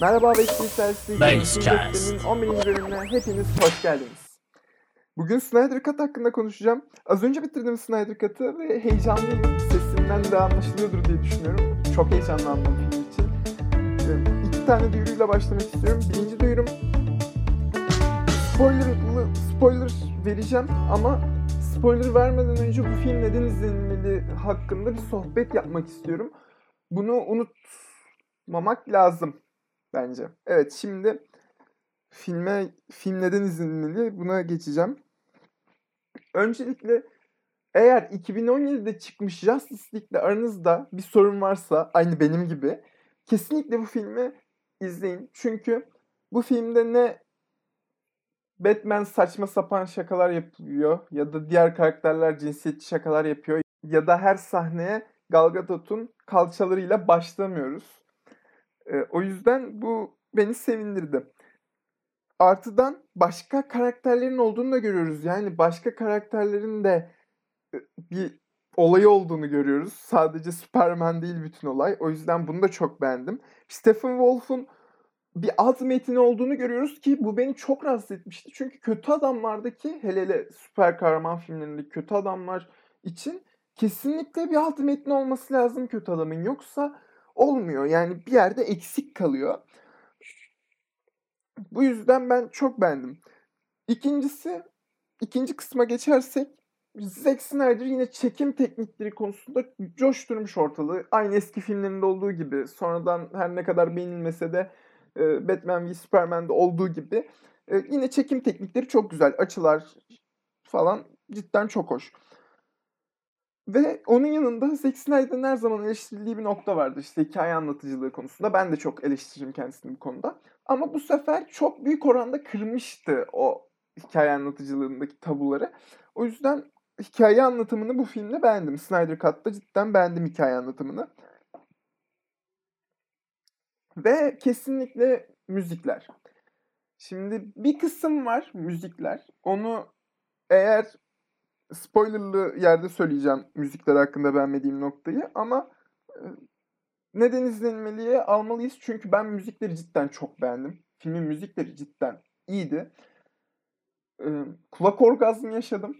Merhaba. Gökdem'in 11. bölümüne hepiniz hoş geldiniz. Bugün Snyder Cut hakkında konuşacağım. Az önce bitirdim Snyder Cut'ı ve heyecanlıyım. Sesimden de anlaşılıyordur diye düşünüyorum. Çok heyecanlandım film için. Ee, İki tane duyuruyla başlamak istiyorum. Birinci duyurum spoilerlı, spoiler vereceğim ama spoiler vermeden önce bu film neden izlenmeli hakkında bir sohbet yapmak istiyorum. Bunu unutmamak lazım bence. Evet şimdi filme film neden izlenmeli buna geçeceğim. Öncelikle eğer 2017'de çıkmış Justice League'le aranızda bir sorun varsa aynı benim gibi kesinlikle bu filmi izleyin. Çünkü bu filmde ne Batman saçma sapan şakalar yapıyor ya da diğer karakterler cinsiyetçi şakalar yapıyor ya da her sahneye Gal Gadot'un kalçalarıyla başlamıyoruz. Ee, o yüzden bu beni sevindirdi. Artıdan başka karakterlerin olduğunu da görüyoruz. Yani başka karakterlerin de e, bir olayı olduğunu görüyoruz. Sadece Superman değil bütün olay. O yüzden bunu da çok beğendim. Stephen Wolf'un bir alt metni olduğunu görüyoruz ki bu beni çok rahatsız etmişti. Çünkü kötü adamlardaki hele hele süper kahraman filmlerindeki kötü adamlar için kesinlikle bir alt metni olması lazım kötü adamın. Yoksa olmuyor. Yani bir yerde eksik kalıyor. Bu yüzden ben çok beğendim. İkincisi, ikinci kısma geçersek Zack Snyder yine çekim teknikleri konusunda coşturmuş ortalığı. Aynı eski filmlerinde olduğu gibi. Sonradan her ne kadar beğenilmese de e, Batman v Superman'de olduğu gibi e, yine çekim teknikleri çok güzel. Açılar falan cidden çok hoş. Ve onun yanında Zack Snyder'ın her zaman eleştirildiği bir nokta vardı. İşte hikaye anlatıcılığı konusunda. Ben de çok eleştiririm kendisini bu konuda. Ama bu sefer çok büyük oranda kırmıştı o hikaye anlatıcılığındaki tabuları. O yüzden hikaye anlatımını bu filmde beğendim. Snyder Cut'ta cidden beğendim hikaye anlatımını. Ve kesinlikle müzikler. Şimdi bir kısım var müzikler. Onu eğer spoilerlı yerde söyleyeceğim müzikler hakkında beğenmediğim noktayı ama e, neden izlenmeliye almalıyız? Çünkü ben müzikleri cidden çok beğendim. Filmin müzikleri cidden iyiydi. E, kulak orgazmı yaşadım.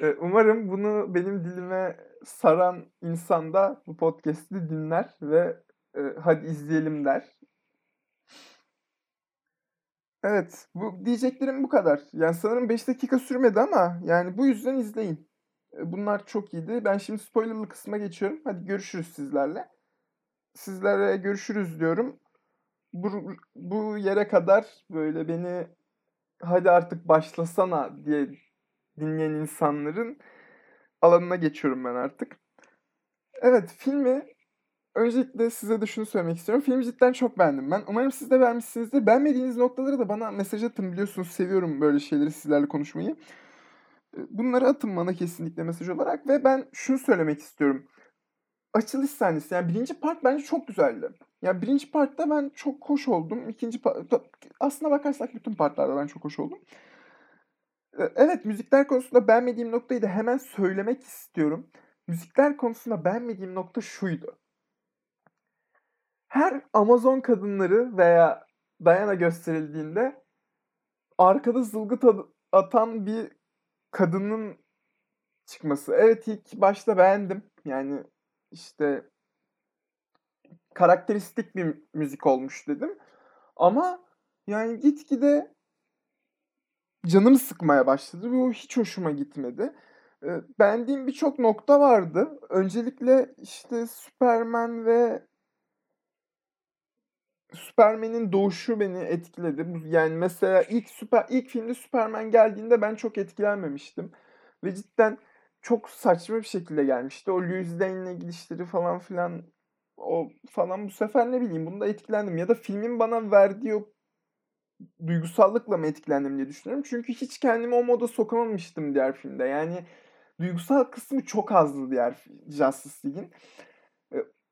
E, umarım bunu benim dilime saran insan da bu podcast'i dinler ve hadi izleyelim der. Evet, bu diyeceklerim bu kadar. Yani sanırım 5 dakika sürmedi ama yani bu yüzden izleyin. Bunlar çok iyiydi. Ben şimdi spoilerlı kısma geçiyorum. Hadi görüşürüz sizlerle. Sizlere görüşürüz diyorum. Bu, bu yere kadar böyle beni hadi artık başlasana diye dinleyen insanların alanına geçiyorum ben artık. Evet filmi Öncelikle size de şunu söylemek istiyorum. Filmi cidden çok beğendim ben. Umarım siz de beğenmişsinizdir. Beğenmediğiniz noktaları da bana mesaj atın. Biliyorsunuz seviyorum böyle şeyleri sizlerle konuşmayı. Bunları atın bana kesinlikle mesaj olarak. Ve ben şunu söylemek istiyorum. Açılış sahnesi yani birinci part bence çok güzeldi. Yani birinci partta ben çok hoş oldum. İkinci part, aslına bakarsak bütün partlarda ben çok hoş oldum. Evet müzikler konusunda beğenmediğim noktayı da hemen söylemek istiyorum. Müzikler konusunda beğenmediğim nokta şuydu her Amazon kadınları veya Diana gösterildiğinde arkada zılgıt atan bir kadının çıkması. Evet ilk başta beğendim. Yani işte karakteristik bir müzik olmuş dedim. Ama yani gitgide canımı sıkmaya başladı. Bu hiç hoşuma gitmedi. Beğendiğim birçok nokta vardı. Öncelikle işte Superman ve Superman'in doğuşu beni etkiledi. Yani mesela ilk süper ilk filmde Superman geldiğinde ben çok etkilenmemiştim. Ve cidden çok saçma bir şekilde gelmişti. O Lois Lane'le gidişleri falan filan o falan bu sefer ne bileyim bunda etkilendim. Ya da filmin bana verdiği o duygusallıkla mı etkilendim diye düşünüyorum. Çünkü hiç kendimi o moda sokamamıştım diğer filmde. Yani duygusal kısmı çok azdı diğer Justice League'in.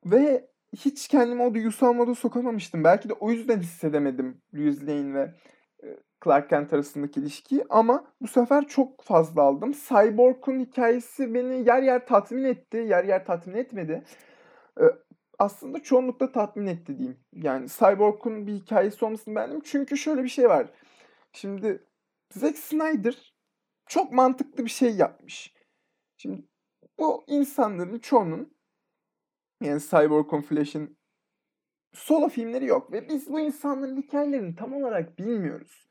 Ve hiç kendimi o duygusal moda sokamamıştım. Belki de o yüzden hissedemedim Lois Lane ve e, Clark Kent arasındaki ilişkiyi ama bu sefer çok fazla aldım. Cyborg'un hikayesi beni yer yer tatmin etti, yer yer tatmin etmedi. E, aslında çoğunlukla tatmin etti diyeyim. Yani Cyborg'un bir hikayesi olmasını beğendim. Çünkü şöyle bir şey var. Şimdi Zack Snyder çok mantıklı bir şey yapmış. Şimdi bu insanların çoğunun yani Cyborg'un, Flash'in solo filmleri yok ve biz bu insanların hikayelerini tam olarak bilmiyoruz.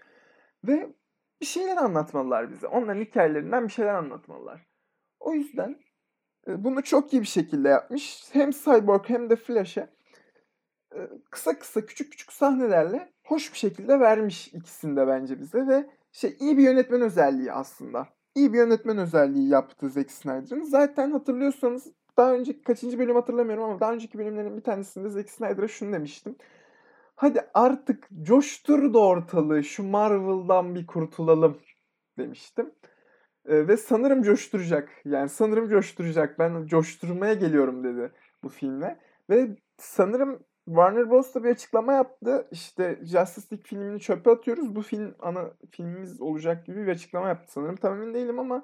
Ve bir şeyler anlatmalılar bize. Onların hikayelerinden bir şeyler anlatmalılar. O yüzden bunu çok iyi bir şekilde yapmış. Hem Cyborg hem de Flash'e kısa kısa küçük küçük sahnelerle hoş bir şekilde vermiş ikisini de bence bize ve şey iyi bir yönetmen özelliği aslında. İyi bir yönetmen özelliği yaptı Zack Snyder'ın. Zaten hatırlıyorsanız daha önceki kaçıncı bölüm hatırlamıyorum ama daha önceki bölümlerin bir tanesinde Zack Snyder'a şunu demiştim. Hadi artık coştur da ortalığı şu Marvel'dan bir kurtulalım demiştim. Ee, ve sanırım coşturacak. Yani sanırım coşturacak. Ben coşturmaya geliyorum dedi bu filmle. Ve sanırım Warner Bros. da bir açıklama yaptı. İşte Justice League filmini çöpe atıyoruz. Bu film ana filmimiz olacak gibi bir açıklama yaptı sanırım. Tam emin değilim ama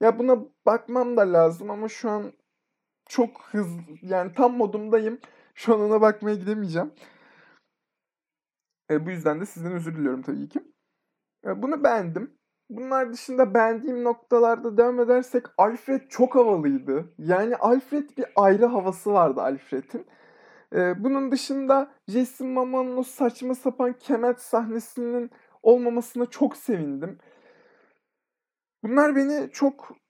ya buna bakmam da lazım ama şu an çok hızlı yani tam modumdayım. Şu an ona bakmaya gidemeyeceğim. E, bu yüzden de sizden özür diliyorum tabii ki. E, bunu beğendim. Bunlar dışında beğendiğim noktalarda devam edersek Alfred çok havalıydı. Yani Alfred bir ayrı havası vardı Alfred'in. Ee, bunun dışında Jason Momoa'nın o saçma sapan kemet sahnesinin olmamasına çok sevindim. Bunlar beni çok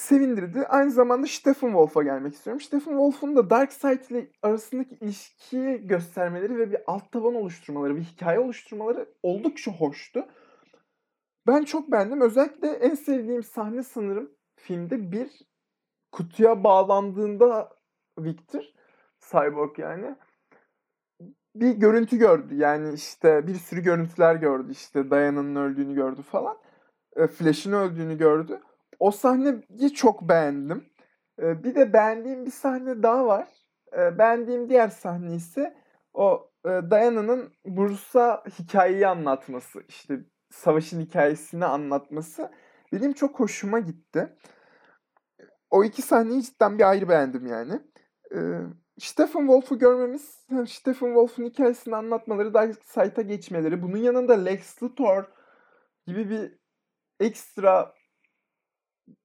sevindirdi. Aynı zamanda Stephen Wolf'a gelmek istiyorum. Stephen Wolf'un da Darkseid ile arasındaki ilişkiyi göstermeleri ve bir alt taban oluşturmaları, bir hikaye oluşturmaları oldukça hoştu. Ben çok beğendim. Özellikle en sevdiğim sahne sanırım filmde bir kutuya bağlandığında Victor, Cyborg yani bir görüntü gördü. Yani işte bir sürü görüntüler gördü. İşte Diana'nın öldüğünü gördü falan. E, Flash'ın öldüğünü gördü. O sahneyi çok beğendim. E, bir de beğendiğim bir sahne daha var. E, beğendiğim diğer sahne ise o Diana'nın Bruce'a hikayeyi anlatması. İşte savaşın hikayesini anlatması benim çok hoşuma gitti. O iki sahneyi cidden bir ayrı beğendim yani. Ee, Stephen Wolf'u görmemiz, Stephen Wolf'un hikayesini anlatmaları, Dark Side'a geçmeleri, bunun yanında Lex Luthor gibi bir ekstra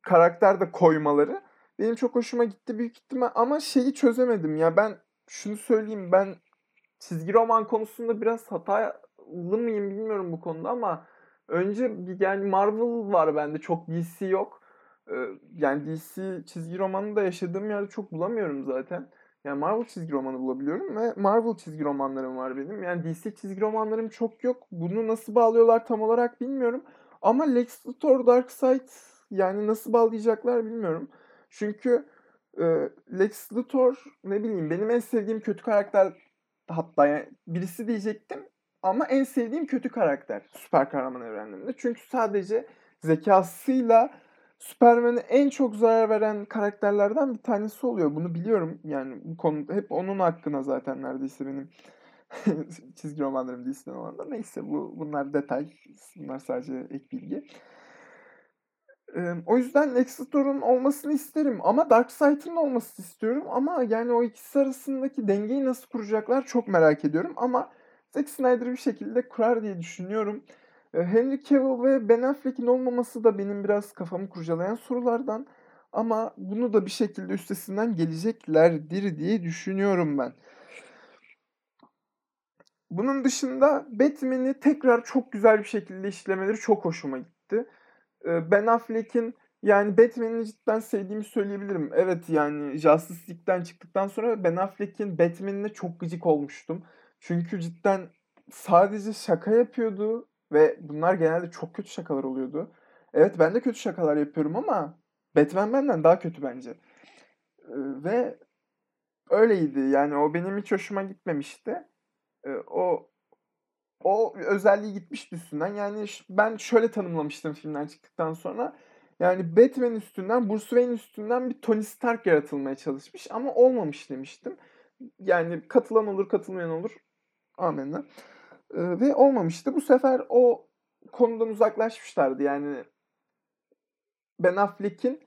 karakter de koymaları benim çok hoşuma gitti büyük ihtimal ama şeyi çözemedim ya ben şunu söyleyeyim ben çizgi roman konusunda biraz hatalı mıyım bilmiyorum bu konuda ama Önce yani Marvel var bende çok DC yok. Yani DC çizgi romanı da yaşadığım yerde çok bulamıyorum zaten. Yani Marvel çizgi romanı bulabiliyorum ve Marvel çizgi romanlarım var benim. Yani DC çizgi romanlarım çok yok. Bunu nasıl bağlıyorlar tam olarak bilmiyorum. Ama Lex Luthor Darkseid yani nasıl bağlayacaklar bilmiyorum. Çünkü e, Lex Luthor ne bileyim benim en sevdiğim kötü karakter hatta yani birisi diyecektim ama en sevdiğim kötü karakter süper kahraman evrenlerinde. Çünkü sadece zekasıyla Superman'e en çok zarar veren karakterlerden bir tanesi oluyor. Bunu biliyorum. Yani bu konu hep onun hakkına zaten neredeyse benim çizgi romanlarım DC'den olan da. Neyse bu bunlar detay. Bunlar sadece ek bilgi. O yüzden Luthor'un olmasını isterim ama Darkseid'in olmasını istiyorum ama yani o ikisi arasındaki dengeyi nasıl kuracaklar çok merak ediyorum ama Zack Snyder bir şekilde kurar diye düşünüyorum. Henry Cavill ve Ben Affleck'in olmaması da benim biraz kafamı kurcalayan sorulardan. Ama bunu da bir şekilde üstesinden geleceklerdir diye düşünüyorum ben. Bunun dışında Batman'i tekrar çok güzel bir şekilde işlemeleri çok hoşuma gitti. Ben Affleck'in yani Batman'i cidden sevdiğimi söyleyebilirim. Evet yani Justice League'den çıktıktan sonra Ben Affleck'in Batman'ine çok gıcık olmuştum. Çünkü cidden sadece şaka yapıyordu ve bunlar genelde çok kötü şakalar oluyordu. Evet ben de kötü şakalar yapıyorum ama Batman benden daha kötü bence. ve öyleydi. Yani o benim hiç hoşuma gitmemişti. o o özelliği gitmiş üstünden. Yani ben şöyle tanımlamıştım filmden çıktıktan sonra. Yani Batman üstünden, Bruce Wayne üstünden bir Tony Stark yaratılmaya çalışmış ama olmamış demiştim. Yani katılan olur, katılmayan olur. Amenna. Ee, ve olmamıştı. Bu sefer o konudan uzaklaşmışlardı. Yani Ben Affleck'in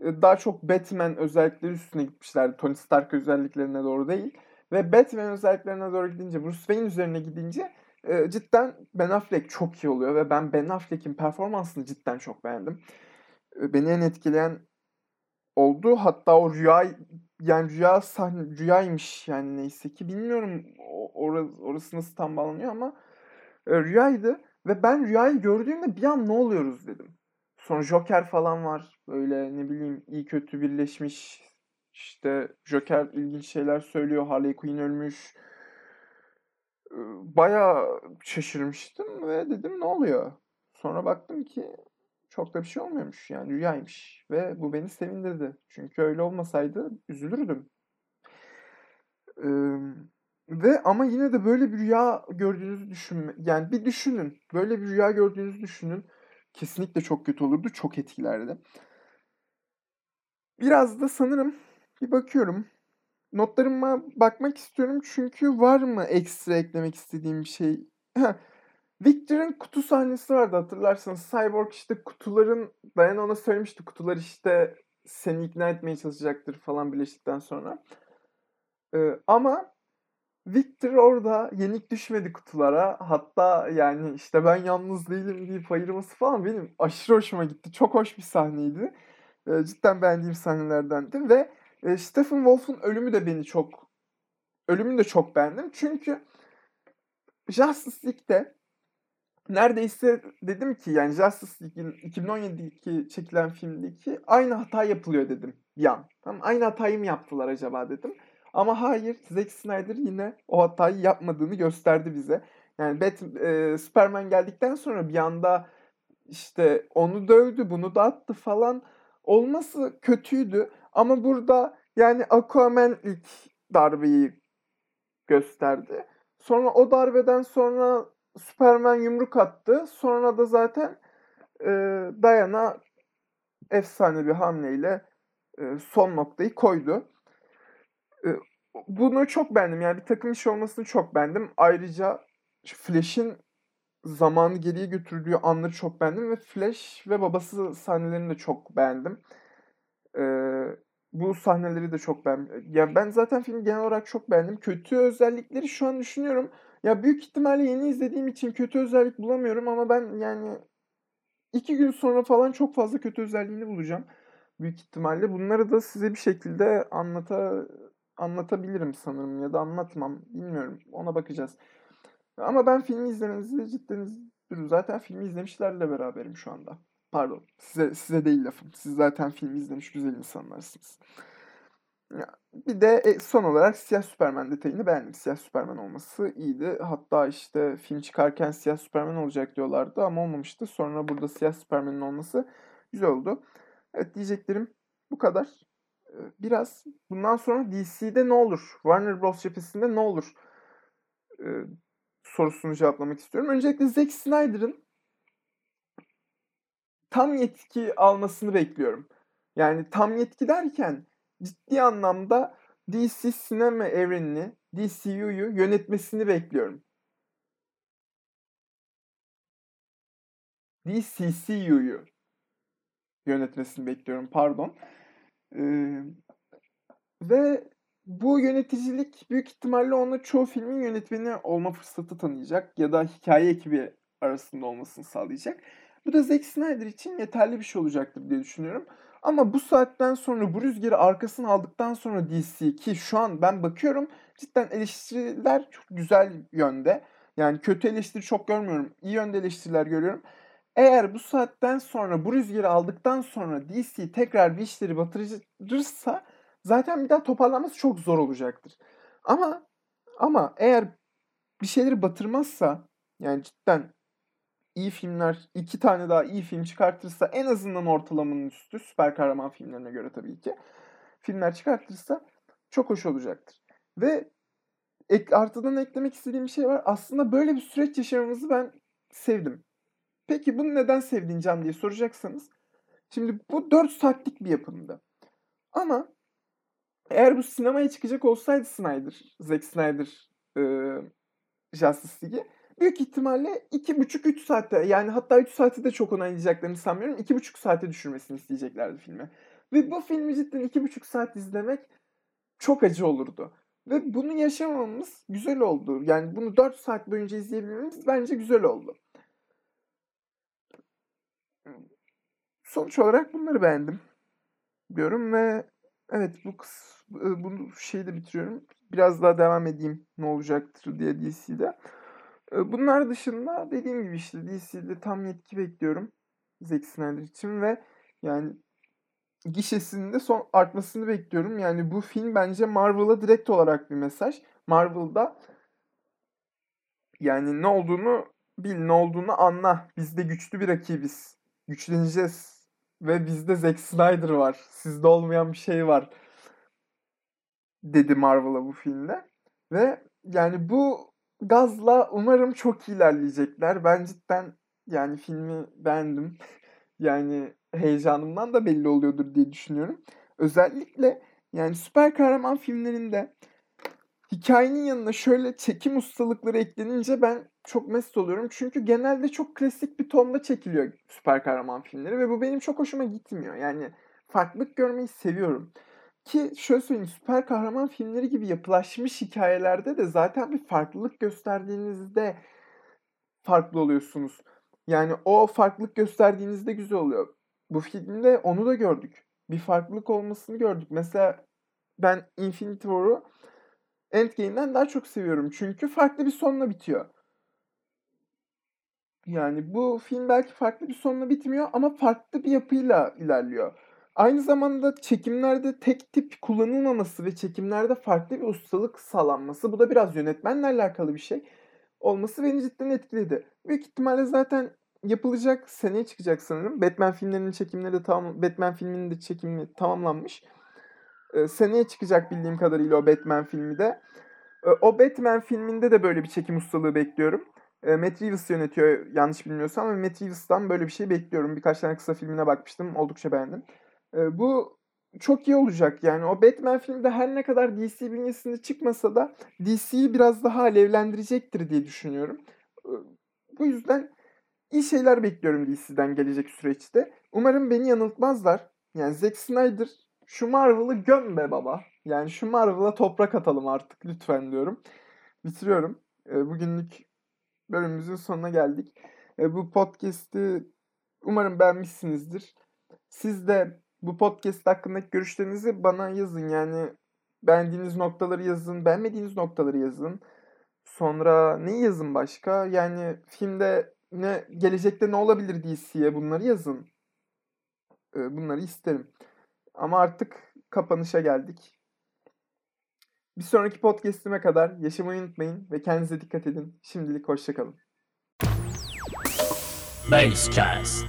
daha çok Batman özellikleri üstüne gitmişlerdi. Tony Stark özelliklerine doğru değil. Ve Batman özelliklerine doğru gidince, Bruce Wayne üzerine gidince cidden Ben Affleck çok iyi oluyor ve ben Ben Affleck'in performansını cidden çok beğendim. Beni en etkileyen oldu. Hatta o rüya yani rüya sahne rüyaymış yani neyse ki bilmiyorum orası, orası nasıl tam bağlanıyor ama rüyaydı ve ben rüyayı gördüğümde bir an ne oluyoruz dedim. Sonra Joker falan var. Böyle ne bileyim iyi kötü birleşmiş. İşte Joker ilginç şeyler söylüyor. Harley Quinn ölmüş. Bayağı şaşırmıştım ve dedim ne oluyor? Sonra baktım ki çok da bir şey olmuyormuş. Yani rüyaymış. Ve bu beni sevindirdi. Çünkü öyle olmasaydı üzülürdüm. Ee, ve ama yine de böyle bir rüya gördüğünüzü düşünme. Yani bir düşünün. Böyle bir rüya gördüğünüzü düşünün. Kesinlikle çok kötü olurdu. Çok etkilerdi. Biraz da sanırım bir bakıyorum. Notlarıma bakmak istiyorum çünkü var mı ekstra eklemek istediğim bir şey? Victor'ın kutu sahnesi vardı hatırlarsanız. Cyborg işte kutuların, Dayan ona söylemişti kutular işte seni ikna etmeye çalışacaktır falan birleştikten sonra. Ee, ama Victor orada yenik düşmedi kutulara. Hatta yani işte ben yalnız değilim deyip ayırması falan benim aşırı hoşuma gitti. Çok hoş bir sahneydi. Ee, cidden beğendiğim sahnelerdendi ve e, Stephen Wolf'un ölümü de beni çok ölümünü de çok beğendim. Çünkü Justice League'de neredeyse dedim ki yani Justice League'in 2017'deki çekilen filmdeki aynı hata yapılıyor dedim bir an. Tamam, aynı hatayı mı yaptılar acaba dedim. Ama hayır Zack Snyder yine o hatayı yapmadığını gösterdi bize. Yani Bat, e, Superman geldikten sonra bir anda işte onu dövdü, bunu da attı falan olması kötüydü. Ama burada yani Aquaman ilk darbeyi gösterdi. Sonra o darbeden sonra Superman yumruk attı. Sonra da zaten e, Diana efsane bir hamleyle e, son noktayı koydu. E, bunu çok beğendim. Yani bir takım iş olmasını çok beğendim. Ayrıca Flash'in zamanı geriye götürdüğü anları çok beğendim ve Flash ve babası sahnelerini de çok beğendim. Bu sahneleri de çok beğendim. Ya ben zaten filmi genel olarak çok beğendim. Kötü özellikleri şu an düşünüyorum. Ya büyük ihtimalle yeni izlediğim için kötü özellik bulamıyorum ama ben yani iki gün sonra falan çok fazla kötü özelliğini bulacağım. Büyük ihtimalle bunları da size bir şekilde anlata anlatabilirim sanırım ya da anlatmam. Bilmiyorum. Ona bakacağız. Ama ben filmi izlemenizi cidden istiyorum. Zaten filmi izlemişlerle beraberim şu anda. Pardon. Size, size değil lafım. Siz zaten filmi izlemiş güzel insanlarsınız. Bir de e, son olarak Siyah Süpermen detayını beğendim. Siyah Süpermen olması iyiydi. Hatta işte film çıkarken Siyah Süpermen olacak diyorlardı ama olmamıştı. Sonra burada Siyah Süpermen'in olması güzel oldu. Evet diyeceklerim bu kadar. Biraz bundan sonra DC'de ne olur? Warner Bros. cephesinde ne olur? sorusunu cevaplamak istiyorum. Öncelikle Zack Snyder'ın tam yetki almasını bekliyorum. Yani tam yetki derken ciddi anlamda DC sinema evrenini, DCU'yu yönetmesini bekliyorum. DCCU'yu yönetmesini bekliyorum pardon. Ee, ve bu yöneticilik büyük ihtimalle ona çoğu filmin yönetmeni olma fırsatı tanıyacak ya da hikaye ekibi arasında olmasını sağlayacak. Bu da Zack Snyder için yeterli bir şey olacaktır diye düşünüyorum. Ama bu saatten sonra bu rüzgarı arkasına aldıktan sonra DC ki şu an ben bakıyorum cidden eleştiriler çok güzel yönde. Yani kötü eleştiri çok görmüyorum. İyi yönde eleştiriler görüyorum. Eğer bu saatten sonra bu rüzgarı aldıktan sonra DC tekrar bir işleri batırırsa zaten bir daha toparlanması çok zor olacaktır. Ama ama eğer bir şeyleri batırmazsa yani cidden iyi filmler, iki tane daha iyi film çıkartırsa en azından ortalamanın üstü süper kahraman filmlerine göre tabii ki filmler çıkartırsa çok hoş olacaktır. Ve ek, artıdan eklemek istediğim bir şey var. Aslında böyle bir süreç yaşamamızı ben sevdim. Peki bunu neden sevdin Can diye soracaksanız. Şimdi bu 4 saatlik bir yapımdı. Ama eğer bu sinemaya çıkacak olsaydı Snyder, Zack Snyder e, Justice League'i büyük ihtimalle 2,5-3 saatte yani hatta 3 saati de çok onaylayacaklarını sanmıyorum. 2,5 saate düşürmesini isteyeceklerdi filmi. Ve bu filmi cidden iki buçuk saat izlemek çok acı olurdu. Ve bunu yaşamamız güzel oldu. Yani bunu 4 saat boyunca izleyebilmemiz bence güzel oldu. Sonuç olarak bunları beğendim diyorum ve evet bu kıs, bunu şeyi de bitiriyorum. Biraz daha devam edeyim ne olacaktır diye DC'de. Bunlar dışında dediğim gibi işte DC'de tam yetki bekliyorum. Zack Snyder için ve yani gişesinin de son artmasını bekliyorum. Yani bu film bence Marvel'a direkt olarak bir mesaj. Marvel'da yani ne olduğunu bil, ne olduğunu anla. Biz de güçlü bir rakibiz. Güçleneceğiz. Ve bizde Zack Snyder var. Sizde olmayan bir şey var. Dedi Marvel'a bu filmde. Ve yani bu gazla umarım çok ilerleyecekler. Ben cidden yani filmi beğendim. yani heyecanımdan da belli oluyordur diye düşünüyorum. Özellikle yani süper kahraman filmlerinde hikayenin yanına şöyle çekim ustalıkları eklenince ben çok mest oluyorum. Çünkü genelde çok klasik bir tonda çekiliyor süper kahraman filmleri ve bu benim çok hoşuma gitmiyor. Yani farklılık görmeyi seviyorum. Ki şöyle söyleyeyim süper kahraman filmleri gibi yapılaşmış hikayelerde de zaten bir farklılık gösterdiğinizde farklı oluyorsunuz. Yani o farklılık gösterdiğinizde güzel oluyor. Bu filmde onu da gördük. Bir farklılık olmasını gördük. Mesela ben Infinity War'u Endgame'den daha çok seviyorum. Çünkü farklı bir sonla bitiyor. Yani bu film belki farklı bir sonla bitmiyor ama farklı bir yapıyla ilerliyor. Aynı zamanda çekimlerde tek tip kullanılmaması ve çekimlerde farklı bir ustalık sağlanması bu da biraz yönetmenle alakalı bir şey olması beni cidden etkiledi. Büyük ihtimalle zaten yapılacak seneye çıkacak sanırım. Batman filmlerinin çekimleri de tamam Batman filminin de çekimi tamamlanmış. Ee, seneye çıkacak bildiğim kadarıyla o Batman filmi de. Ee, o Batman filminde de böyle bir çekim ustalığı bekliyorum. Ee, Matt Reeves yönetiyor yanlış bilmiyorsam ve Matt Reeves'tan böyle bir şey bekliyorum. Birkaç tane kısa filmine bakmıştım. Oldukça beğendim. Ee, bu çok iyi olacak yani. O Batman filmi de her ne kadar DC bünyesinde çıkmasa da DC'yi biraz daha alevlendirecektir diye düşünüyorum. Ee, bu yüzden iyi şeyler bekliyorum DC'den gelecek süreçte. Umarım beni yanıltmazlar. Yani Zack Snyder şu Marvel'ı göm be baba. Yani şu Marvel'a toprak atalım artık lütfen diyorum. Bitiriyorum. Bugünlük bölümümüzün sonuna geldik. Bu podcast'i umarım beğenmişsinizdir. Siz de bu podcast hakkındaki görüşlerinizi bana yazın. Yani beğendiğiniz noktaları yazın, beğenmediğiniz noktaları yazın. Sonra ne yazın başka? Yani filmde ne gelecekte ne olabilir DC'ye bunları yazın. Bunları isterim. Ama artık kapanışa geldik. Bir sonraki podcast'ime kadar yaşamayı unutmayın ve kendinize dikkat edin. Şimdilik hoşçakalın. Basecast.